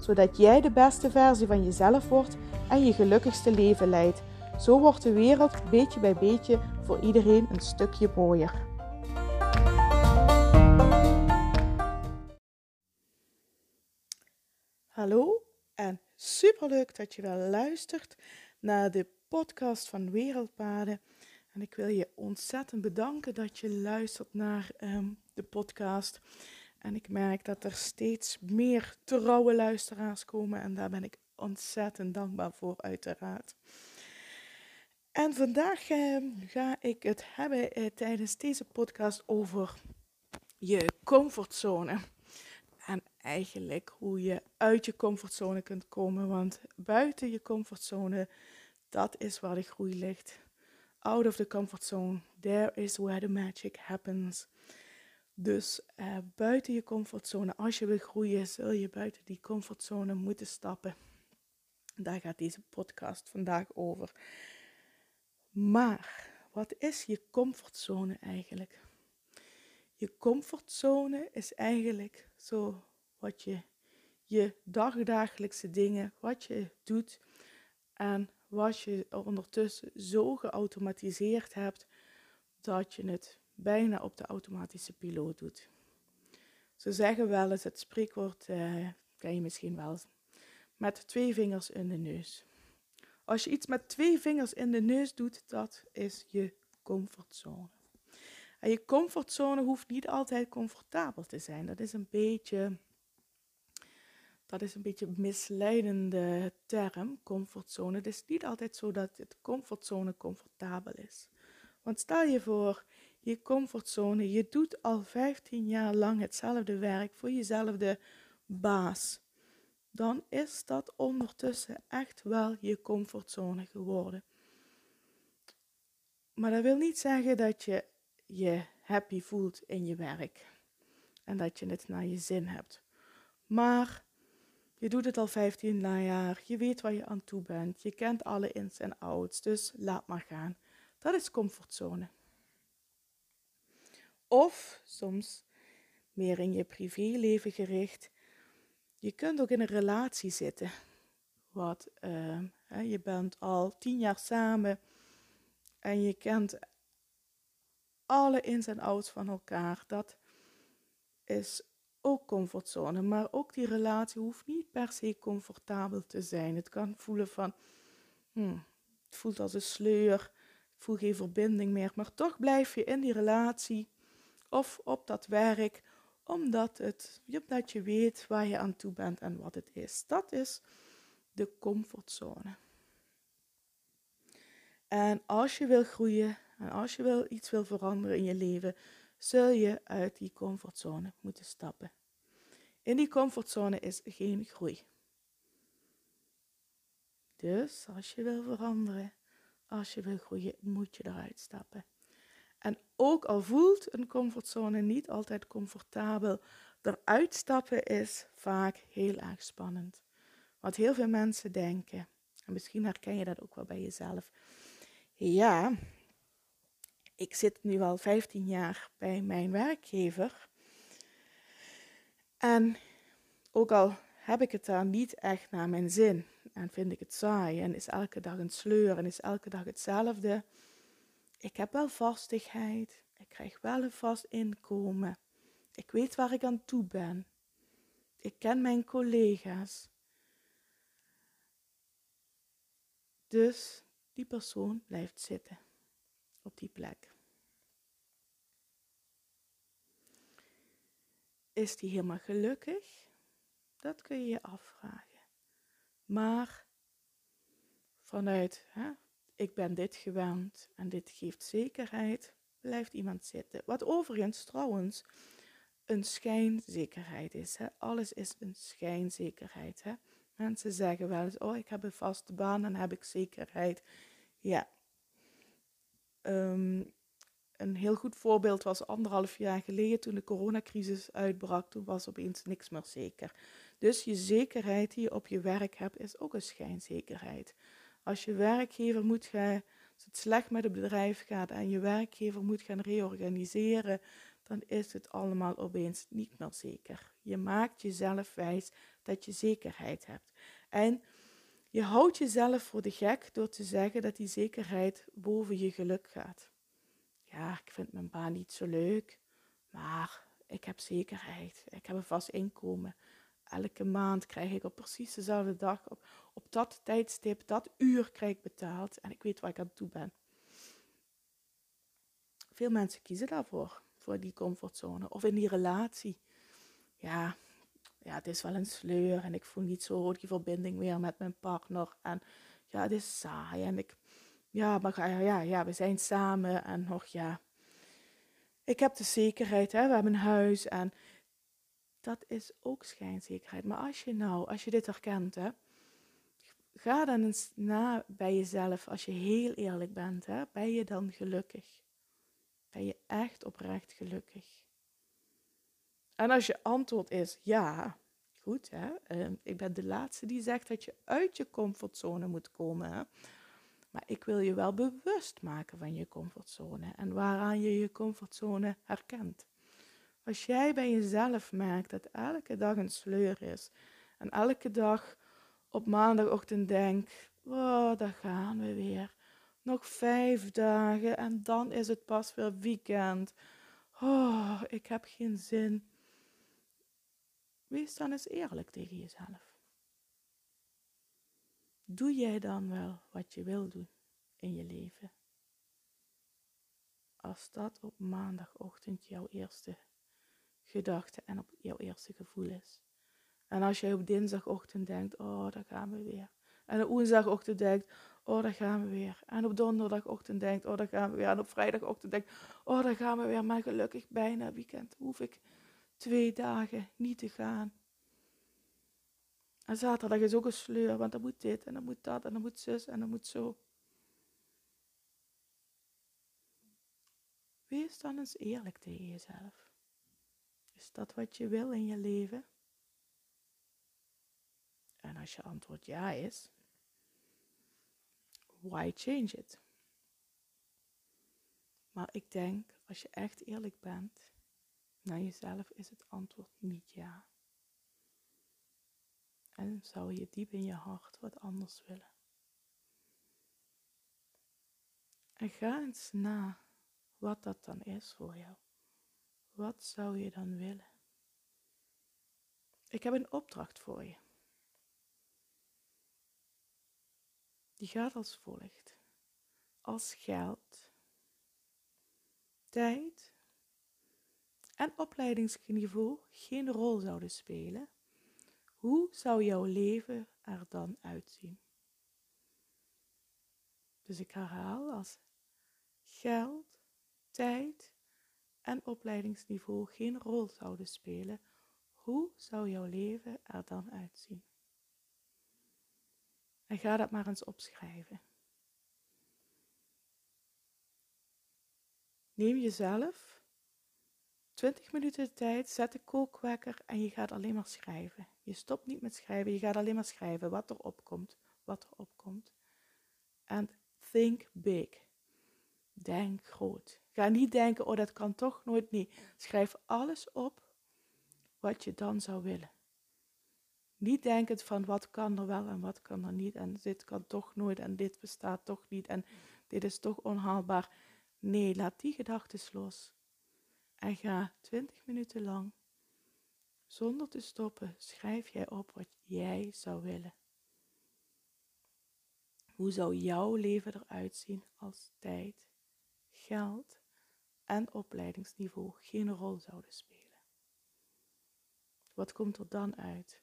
zodat jij de beste versie van jezelf wordt en je gelukkigste leven leidt. Zo wordt de wereld beetje bij beetje voor iedereen een stukje mooier. Hallo en superleuk dat je wel luistert naar de podcast van Wereldpaden. En ik wil je ontzettend bedanken dat je luistert naar ehm, de podcast. En ik merk dat er steeds meer trouwe luisteraars komen en daar ben ik ontzettend dankbaar voor, uiteraard. En vandaag ehm, ga ik het hebben eh, tijdens deze podcast over je comfortzone. En eigenlijk hoe je uit je comfortzone kunt komen. Want buiten je comfortzone, dat is waar de groei ligt. Out of the comfort zone, there is where the magic happens. Dus uh, buiten je comfortzone, als je wil groeien, zul je buiten die comfortzone moeten stappen. Daar gaat deze podcast vandaag over. Maar wat is je comfortzone eigenlijk? Je comfortzone is eigenlijk zo wat je, je dagdagelijkse dingen, wat je doet en wat je ondertussen zo geautomatiseerd hebt dat je het bijna op de automatische piloot doet. Ze zeggen wel eens, het spreekwoord eh, ken je misschien wel, met twee vingers in de neus. Als je iets met twee vingers in de neus doet, dat is je comfortzone. En je comfortzone hoeft niet altijd comfortabel te zijn. Dat is een beetje, dat is een beetje misleidende term, comfortzone. Het is niet altijd zo dat het comfortzone comfortabel is. Want stel je voor, je comfortzone, je doet al 15 jaar lang hetzelfde werk voor jezelfde baas dan is dat ondertussen echt wel je comfortzone geworden. Maar dat wil niet zeggen dat je je happy voelt in je werk en dat je het naar je zin hebt. Maar je doet het al 15 jaar, je weet waar je aan toe bent, je kent alle ins en outs, dus laat maar gaan. Dat is comfortzone. Of soms meer in je privéleven gericht, je kunt ook in een relatie zitten. Wat, hè, je bent al tien jaar samen en je kent alle ins en outs van elkaar. Dat is ook comfortzone. Maar ook die relatie hoeft niet per se comfortabel te zijn. Het kan voelen van, hmm, het voelt als een sleur, ik voel geen verbinding meer. Maar toch blijf je in die relatie of op dat werk omdat, het, omdat je weet waar je aan toe bent en wat het is. Dat is de comfortzone. En als je wil groeien en als je wil iets wil veranderen in je leven, zul je uit die comfortzone moeten stappen. In die comfortzone is geen groei. Dus als je wil veranderen, als je wil groeien, moet je eruit stappen. En ook al voelt een comfortzone niet altijd comfortabel, eruit stappen is vaak heel erg spannend. Wat heel veel mensen denken, en misschien herken je dat ook wel bij jezelf. Ja, ik zit nu al 15 jaar bij mijn werkgever. En ook al heb ik het daar niet echt naar mijn zin en vind ik het saai en is elke dag een sleur en is elke dag hetzelfde ik heb wel vastigheid, ik krijg wel een vast inkomen. Ik weet waar ik aan toe ben. Ik ken mijn collega's. Dus die persoon blijft zitten op die plek. Is die helemaal gelukkig? Dat kun je je afvragen. Maar vanuit hè, ik ben dit gewend en dit geeft zekerheid, blijft iemand zitten. Wat overigens trouwens een schijnzekerheid is. Alles is een schijnzekerheid. Hè? Mensen zeggen wel eens, oh ik heb een vaste baan, dan heb ik zekerheid. Ja. Ehm, een heel goed voorbeeld was anderhalf jaar geleden toen de coronacrisis uitbrak. Toen was opeens niks meer zeker. Dus je zekerheid die je op je werk hebt, is ook een schijnzekerheid. Als je werkgever moet gaan, het slecht met het bedrijf gaat en je werkgever moet gaan reorganiseren, dan is het allemaal opeens niet meer zeker. Je maakt jezelf wijs dat je zekerheid hebt. En je houdt jezelf voor de gek door te zeggen dat die zekerheid boven je geluk gaat. Ja, ik vind mijn baan niet zo leuk, maar ik heb zekerheid. Ik heb een vast inkomen. Elke maand krijg ik op precies dezelfde dag, op, op dat tijdstip, dat uur krijg ik betaald en ik weet waar ik aan toe ben. Veel mensen kiezen daarvoor, voor die comfortzone of in die relatie. Ja, ja, het is wel een sleur en ik voel niet zo die verbinding meer met mijn partner. En ja, het is saai en ik, ja, maar ja, ja, we zijn samen en nog ja. Ik heb de zekerheid, hè, we hebben een huis en dat is ook schijnzekerheid. Maar als je nou, als je dit herkent, hè, ga dan eens na bij jezelf, als je heel eerlijk bent, hè, ben je dan gelukkig? Ben je echt oprecht gelukkig? En als je antwoord is ja, goed, hè, ehm, ik ben de laatste die zegt dat je uit je comfortzone moet komen. Hè. Maar ik wil je wel bewust maken van je comfortzone en waaraan je je comfortzone herkent. Als jij bij jezelf merkt dat elke dag een sleur is en elke dag op maandagochtend denkt, oh, daar gaan we weer. Nog vijf dagen en dan is het pas weer weekend. Oh, ik heb geen zin. Wees dan eens eerlijk tegen jezelf. Doe jij dan wel wat je wil doen in je leven? Als dat op maandagochtend jouw eerste gedachte en op jouw eerste gevoel is. En als jij op dinsdagochtend denkt, oh, daar gaan we weer. En op woensdagochtend denkt, oh, daar gaan we weer. En op donderdagochtend denkt, oh, daar gaan we weer. En op vrijdagochtend denkt, oh, daar gaan we weer. Maar gelukkig bijna weekend hoef ik twee dagen niet te gaan. En zaterdag is ook een sleur, want dan moet dit en dan moet dat en dan moet zus en dan moet zo. Wees dan eens eerlijk tegen jezelf. Is dat wat je wil in je leven? En als je antwoord ja is, why change it? Maar ik denk, als je echt eerlijk bent naar jezelf, is het antwoord niet ja. En zou je diep in je hart wat anders willen. En ga eens na wat dat dan is voor jou. Wat zou je dan willen? Ik heb een opdracht voor je. Die gaat als volgt. Als geld, tijd en opleidingsniveau geen rol zouden spelen, hoe zou jouw leven er dan uitzien? Dus ik herhaal als geld, tijd en opleidingsniveau geen rol zouden spelen, hoe zou jouw leven er dan uitzien? En ga dat maar eens opschrijven. Neem jezelf 20 minuten de tijd, zet de kookwekker en je gaat alleen maar schrijven. Je stopt niet met schrijven, je gaat alleen maar schrijven wat er opkomt, wat er opkomt. En think big. Denk groot. Ga niet denken, oh dat kan toch nooit niet. Schrijf alles op wat je dan zou willen. Niet denkend van wat kan er wel en wat kan er niet. En dit kan toch nooit en dit bestaat toch niet en dit is toch onhaalbaar. Nee, laat die gedachten los. En ga 20 minuten lang, zonder te stoppen, schrijf jij op wat jij zou willen. Hoe zou jouw leven eruit zien als tijd, geld en opleidingsniveau geen rol zouden spelen? Wat komt er dan uit?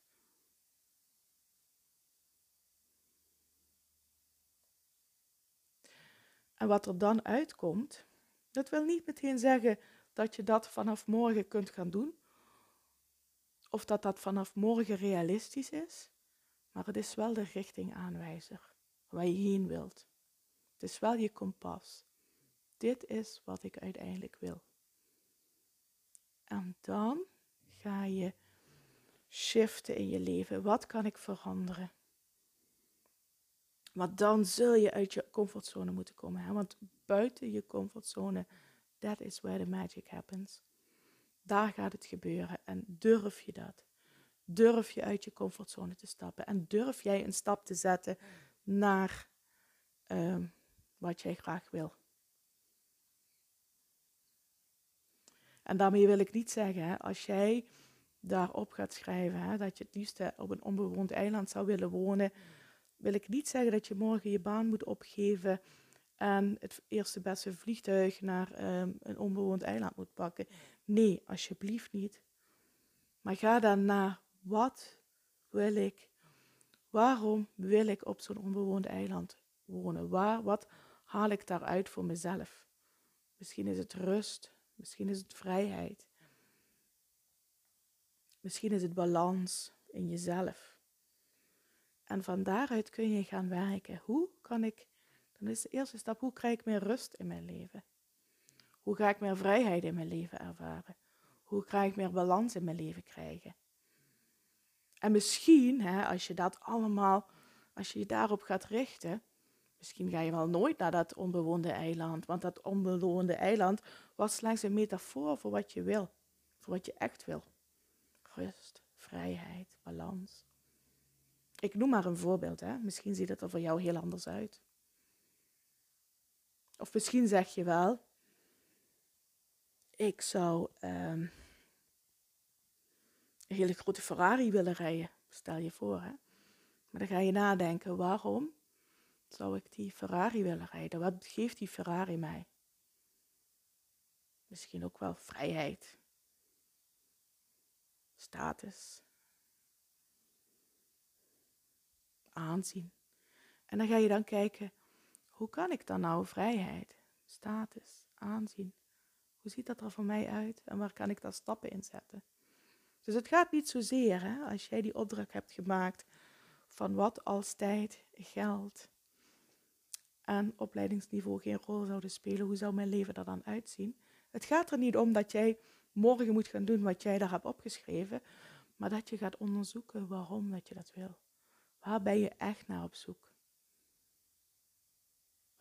En wat er dan uitkomt, dat wil niet meteen zeggen dat je dat vanaf morgen kunt gaan doen. Of dat dat vanaf morgen realistisch is. Maar het is wel de richtingaanwijzer waar je heen wilt. Het is wel je kompas. Dit is wat ik uiteindelijk wil. En dan ga je shiften in je leven. Wat kan ik veranderen? Maar dan zul je uit je comfortzone moeten komen. Hè? Want buiten je comfortzone, that is where the magic happens. Daar gaat het gebeuren. En durf je dat? Durf je uit je comfortzone te stappen? En durf jij een stap te zetten naar uh, wat jij graag wil? En daarmee wil ik niet zeggen, als jij daarop gaat schrijven, hè, dat je het liefst op een onbewoond eiland zou willen wonen, wil ik niet zeggen dat je morgen je baan moet opgeven en het eerste beste vliegtuig naar ehm, een onbewoond eiland moet pakken. Nee, alsjeblieft niet. Maar ga dan naar wat wil ik? Waarom wil ik op zo'n onbewoond eiland wonen? Waar, wat haal ik daaruit voor mezelf? Misschien is het rust, misschien is het vrijheid. Misschien is het balans in jezelf. En van daaruit kun je gaan werken. Hoe kan ik, dan is de eerste stap, hoe krijg ik meer rust in mijn leven? Hoe ga ik meer vrijheid in mijn leven ervaren? Hoe ga ik meer balans in mijn leven krijgen? En misschien, hè, als je dat allemaal, als je je daarop gaat richten, misschien ga je wel nooit naar dat onbewoonde eiland. Want dat onbewoonde eiland was slechts een metafoor voor wat je wil. Voor wat je echt wil. Rust, vrijheid, balans. Ik noem maar een voorbeeld, hè. Misschien ziet het er voor jou heel anders uit. Of misschien zeg je wel, ik zou ehm, een hele grote Ferrari willen rijden. Stel je voor, hè. Maar dan ga je nadenken, waarom zou ik die Ferrari willen rijden? Wat geeft die Ferrari mij? Misschien ook wel vrijheid, status, aanzien. En dan ga je dan kijken, hoe kan ik dan nou vrijheid, status, aanzien? Hoe ziet dat er voor mij uit en waar kan ik daar stappen in zetten? Dus het gaat niet zozeer, hè, als jij die opdracht hebt gemaakt van wat als tijd, geld en opleidingsniveau geen rol zouden spelen, hoe zou mijn leven er dan uitzien? Het gaat er niet om dat jij morgen moet gaan doen wat jij daar hebt opgeschreven, maar dat je gaat onderzoeken waarom dat je dat wil. Waar ben je echt naar op zoek?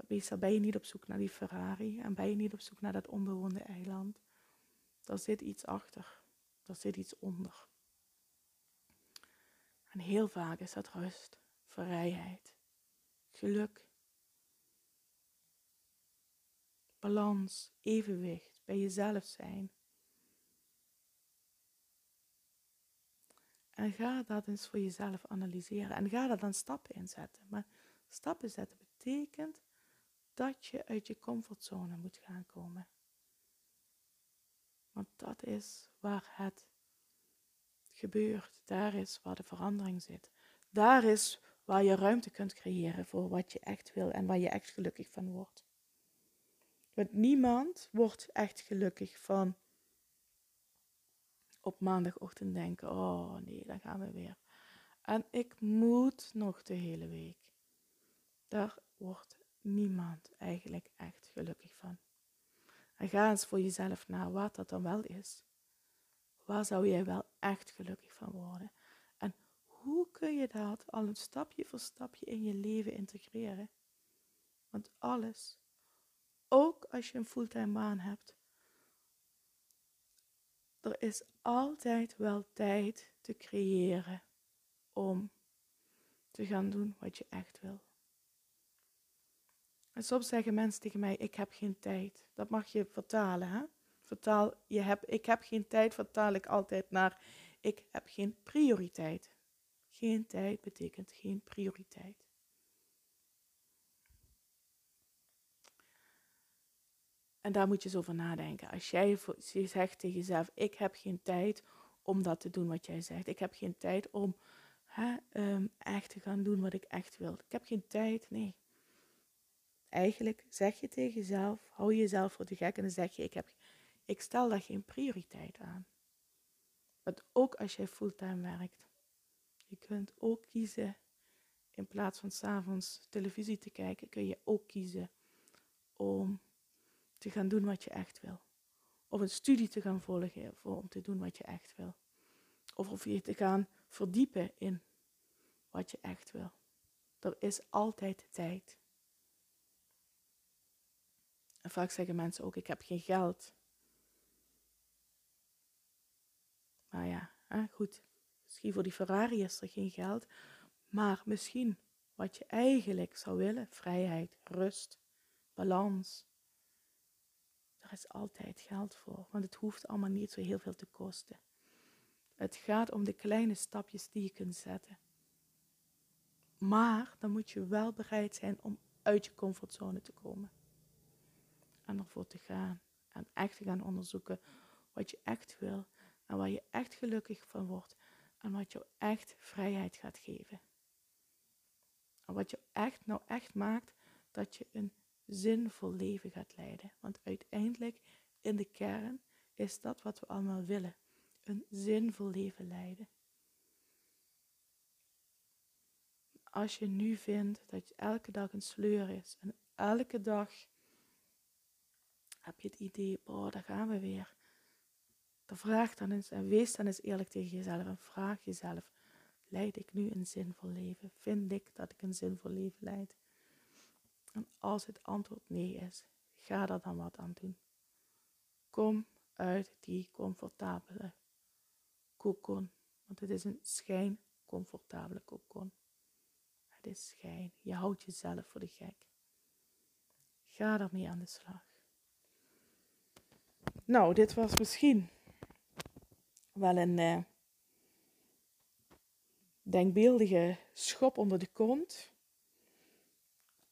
Meestal ben je niet op zoek naar die Ferrari en ben je niet op zoek naar dat onbewoonde eiland. Daar zit iets achter. Daar zit iets onder. En heel vaak is dat rust, vrijheid, geluk, balans, evenwicht, bij jezelf zijn. En ga dat eens voor jezelf analyseren. En ga daar dan stappen in zetten. Maar stappen zetten betekent dat je uit je comfortzone moet gaan komen. Want dat is waar het gebeurt. Daar is waar de verandering zit. Daar is waar je ruimte kunt creëren voor wat je echt wil en waar je echt gelukkig van wordt. Want niemand wordt echt gelukkig van op maandagochtend denken: oh nee, dan gaan we weer. En ik moet nog de hele week. Daar wordt niemand eigenlijk echt gelukkig van. En ga eens voor jezelf na wat dat dan wel is. Waar zou jij wel echt gelukkig van worden? En hoe kun je dat al een stapje voor stapje in je leven integreren? Want alles, ook als je een fulltime baan hebt, er is altijd wel tijd te creëren om te gaan doen wat je echt wil. En soms zeggen mensen tegen mij, ik heb geen tijd. Dat mag je vertalen, hè? Vertaal, je hebt, ik heb geen tijd, vertaal ik altijd naar, ik heb geen prioriteit. Geen tijd betekent geen prioriteit. En daar moet je eens over nadenken. Als jij zegt tegen jezelf, ik heb geen tijd om dat te doen wat jij zegt. Ik heb geen tijd om hè, um, echt te gaan doen wat ik echt wil. Ik heb geen tijd, nee. Eigenlijk zeg je tegen jezelf, hou jezelf voor de gek en dan zeg je, ik, heb, ik stel daar geen prioriteit aan. Want ook als jij fulltime werkt, je kunt ook kiezen in plaats van s'avonds televisie te kijken, kun je ook kiezen om te gaan doen wat je echt wil. Of een studie te gaan volgen om te doen wat je echt wil. Of of je te gaan verdiepen in wat je echt wil. Er is altijd tijd. En vaak zeggen mensen ook, ik heb geen geld. Maar ja, goed. Misschien voor die Ferrari is er geen geld. Maar misschien wat je eigenlijk zou willen, vrijheid, rust, balans. Is altijd geld voor, want het hoeft allemaal niet zo heel veel te kosten. Het gaat om de kleine stapjes die je kunt zetten. Maar dan moet je wel bereid zijn om uit je comfortzone te komen. En ervoor te gaan. En echt te gaan onderzoeken wat je echt wil. En waar je echt gelukkig van wordt. En wat jou echt vrijheid gaat geven. En wat je echt nou echt maakt dat je een zinvol leven gaat leiden. Want uiteindelijk in de kern is dat wat we allemaal willen. Een zinvol leven leiden. Als je nu vindt dat je elke dag een sleur is en elke dag heb je het idee, boh, daar gaan we weer. Dan vraag dan eens en wees dan eens eerlijk tegen jezelf en vraag jezelf, leid ik nu een zinvol leven? Vind ik dat ik een zinvol leven leid? En als het antwoord nee is, ga er dan wat aan doen. Kom uit die comfortabele kokon, want het is een schijncomfortabele kokon. Het is schijn. Je houdt jezelf voor de gek. Ga ermee aan de slag. Nou, dit was misschien wel een uh, denkbeeldige schop onder de kont.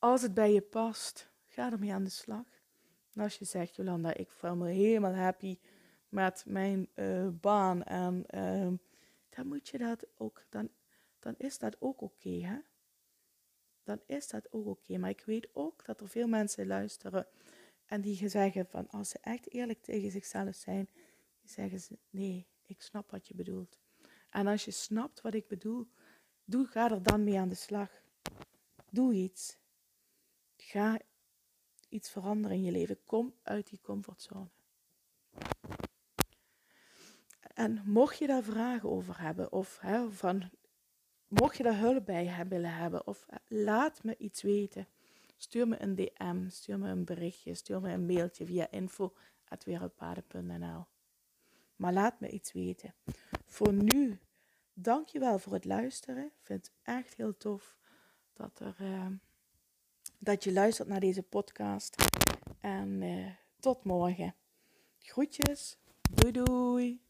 Als het bij je past, ga ermee aan de slag. Als je zegt, Jolanda, ik voel me helemaal happy met mijn uh, baan en uh, dan moet je dat ook, dan, dan is dat ook oké, hè? Dan is dat ook oké. Maar ik weet ook dat er veel mensen luisteren en die zeggen van, als ze echt eerlijk tegen zichzelf zijn, die zeggen ze, nee, ik snap wat je bedoelt. En als je snapt wat ik bedoel, doe, ga er dan mee aan de slag. Doe iets. Ga iets veranderen in je leven. Kom uit die comfortzone. En mocht je daar vragen over hebben, of hè, van, mocht je daar hulp bij willen hebben, of eh, laat me iets weten. Stuur me een DM, stuur me een berichtje, stuur me een mailtje via info.wereldpaden.nl. Maar laat me iets weten. Voor nu, dankjewel voor het luisteren. Ik vind het echt heel tof dat, er, uh, dat je luistert naar deze podcast. En uh, tot morgen. Groetjes. Doei doei.